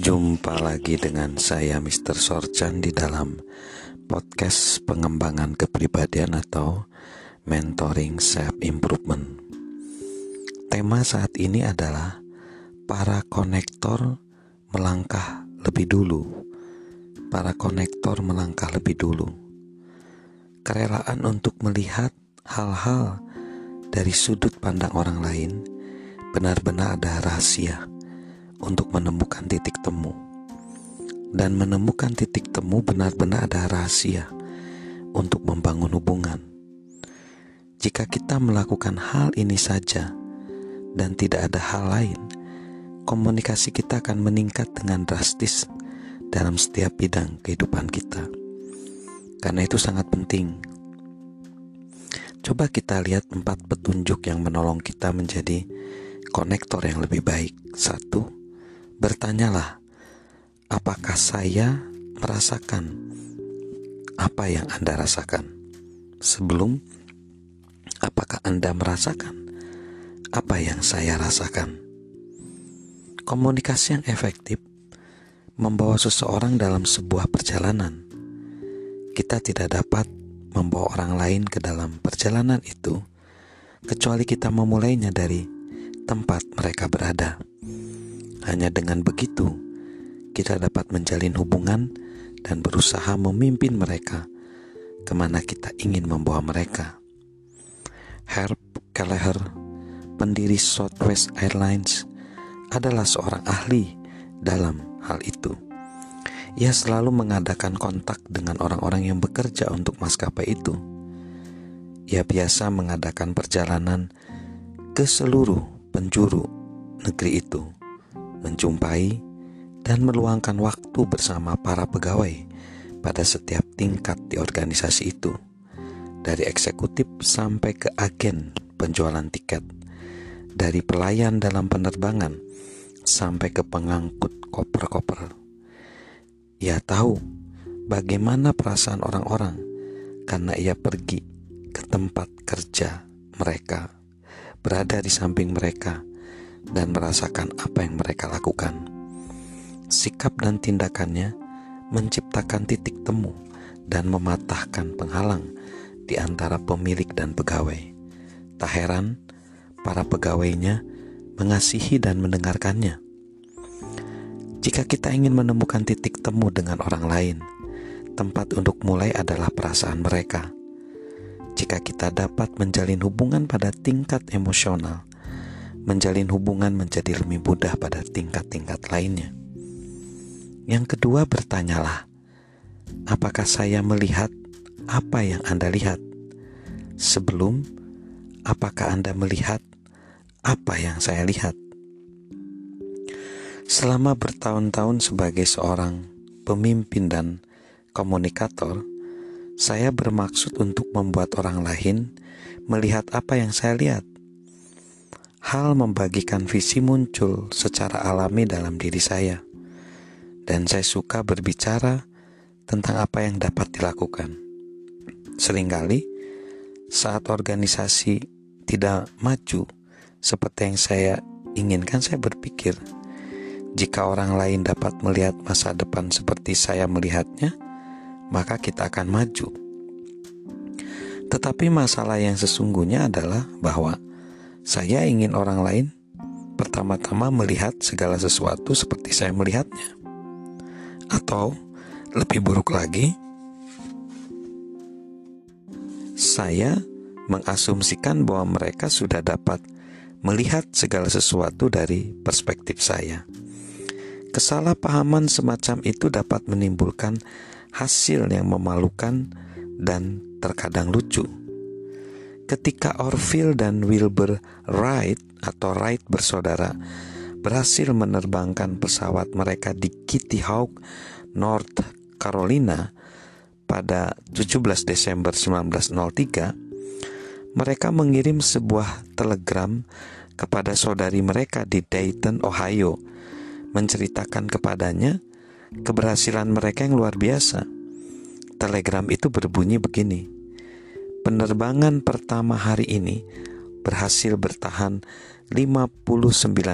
Jumpa lagi dengan saya Mr. Sorchan di dalam podcast pengembangan kepribadian atau mentoring self improvement. Tema saat ini adalah para konektor melangkah lebih dulu. Para konektor melangkah lebih dulu. Kerelaan untuk melihat hal-hal dari sudut pandang orang lain benar-benar ada rahasia untuk menemukan titik temu. Dan menemukan titik temu benar-benar ada rahasia untuk membangun hubungan. Jika kita melakukan hal ini saja dan tidak ada hal lain, komunikasi kita akan meningkat dengan drastis dalam setiap bidang kehidupan kita. Karena itu sangat penting. Coba kita lihat empat petunjuk yang menolong kita menjadi konektor yang lebih baik. Satu, Bertanyalah, apakah saya merasakan apa yang Anda rasakan? Sebelum, apakah Anda merasakan apa yang saya rasakan? Komunikasi yang efektif membawa seseorang dalam sebuah perjalanan. Kita tidak dapat membawa orang lain ke dalam perjalanan itu kecuali kita memulainya dari tempat mereka berada. Hanya dengan begitu, kita dapat menjalin hubungan dan berusaha memimpin mereka ke mana kita ingin membawa mereka. Herb Kelleher, pendiri Southwest Airlines, adalah seorang ahli dalam hal itu. Ia selalu mengadakan kontak dengan orang-orang yang bekerja untuk maskapai itu. Ia biasa mengadakan perjalanan ke seluruh penjuru negeri itu menjumpai, dan meluangkan waktu bersama para pegawai pada setiap tingkat di organisasi itu, dari eksekutif sampai ke agen penjualan tiket, dari pelayan dalam penerbangan sampai ke pengangkut koper-koper. Ia tahu bagaimana perasaan orang-orang karena ia pergi ke tempat kerja mereka, berada di samping mereka dan merasakan apa yang mereka lakukan. Sikap dan tindakannya menciptakan titik temu dan mematahkan penghalang di antara pemilik dan pegawai. Tak heran, para pegawainya mengasihi dan mendengarkannya. Jika kita ingin menemukan titik temu dengan orang lain, tempat untuk mulai adalah perasaan mereka. Jika kita dapat menjalin hubungan pada tingkat emosional, menjalin hubungan menjadi lebih mudah pada tingkat-tingkat lainnya. Yang kedua, bertanyalah, apakah saya melihat apa yang Anda lihat? Sebelum, apakah Anda melihat apa yang saya lihat? Selama bertahun-tahun sebagai seorang pemimpin dan komunikator, saya bermaksud untuk membuat orang lain melihat apa yang saya lihat hal membagikan visi muncul secara alami dalam diri saya, dan saya suka berbicara tentang apa yang dapat dilakukan. Seringkali, saat organisasi tidak maju seperti yang saya inginkan, saya berpikir, jika orang lain dapat melihat masa depan seperti saya melihatnya, maka kita akan maju. Tetapi masalah yang sesungguhnya adalah bahwa saya ingin orang lain pertama-tama melihat segala sesuatu seperti saya melihatnya. Atau lebih buruk lagi, saya mengasumsikan bahwa mereka sudah dapat melihat segala sesuatu dari perspektif saya. Kesalahpahaman semacam itu dapat menimbulkan hasil yang memalukan dan terkadang lucu ketika Orville dan Wilbur Wright atau Wright bersaudara berhasil menerbangkan pesawat mereka di Kitty Hawk, North Carolina pada 17 Desember 1903, mereka mengirim sebuah telegram kepada saudari mereka di Dayton, Ohio, menceritakan kepadanya keberhasilan mereka yang luar biasa. Telegram itu berbunyi begini: Penerbangan pertama hari ini berhasil bertahan 59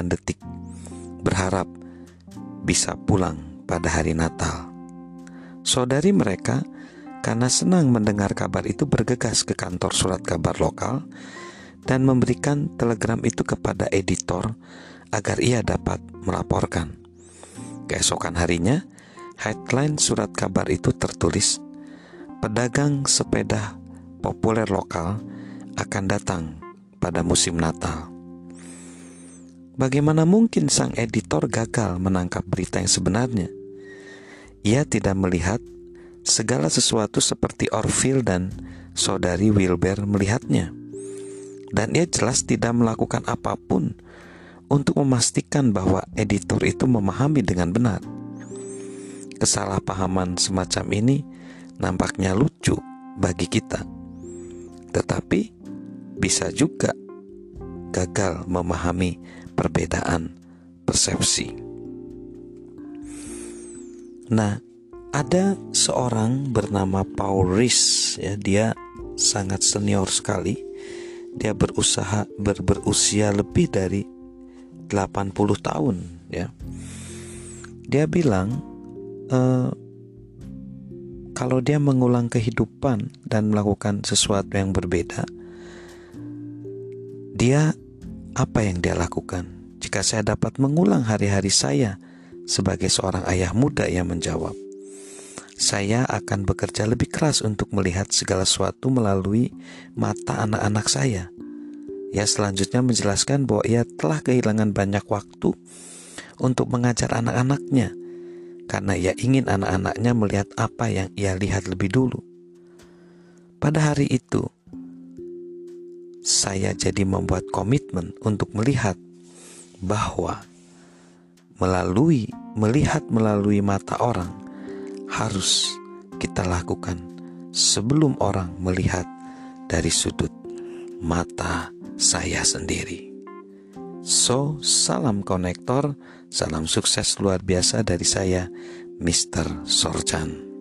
detik. Berharap bisa pulang pada hari Natal. Saudari mereka, karena senang mendengar kabar itu, bergegas ke kantor surat kabar lokal dan memberikan telegram itu kepada editor agar ia dapat melaporkan. Keesokan harinya, headline surat kabar itu tertulis, "Pedagang sepeda populer lokal akan datang pada musim Natal." Bagaimana mungkin sang editor gagal menangkap berita yang sebenarnya? Ia tidak melihat segala sesuatu seperti Orville dan saudari Wilber melihatnya. Dan ia jelas tidak melakukan apa pun untuk memastikan bahwa editor itu memahami dengan benar. Kesalahpahaman semacam ini nampaknya lucu bagi kita, tetapi bisa juga gagal memahami perbedaan persepsi. Nah, ada seorang bernama Paul Rhys ya, dia sangat senior sekali. Dia berusaha ber, berusia lebih dari 80 tahun ya. Dia bilang e, kalau dia mengulang kehidupan dan melakukan sesuatu yang berbeda, dia apa yang dia lakukan? Jika saya dapat mengulang hari-hari saya sebagai seorang ayah muda yang menjawab, saya akan bekerja lebih keras untuk melihat segala sesuatu melalui mata anak-anak saya. Ia selanjutnya menjelaskan bahwa ia telah kehilangan banyak waktu untuk mengajar anak-anaknya karena ia ingin anak-anaknya melihat apa yang ia lihat lebih dulu. Pada hari itu, saya jadi membuat komitmen untuk melihat bahwa melalui melihat melalui mata orang harus kita lakukan sebelum orang melihat dari sudut mata saya sendiri. So, salam konektor, salam sukses luar biasa dari saya, Mr. Sorchan.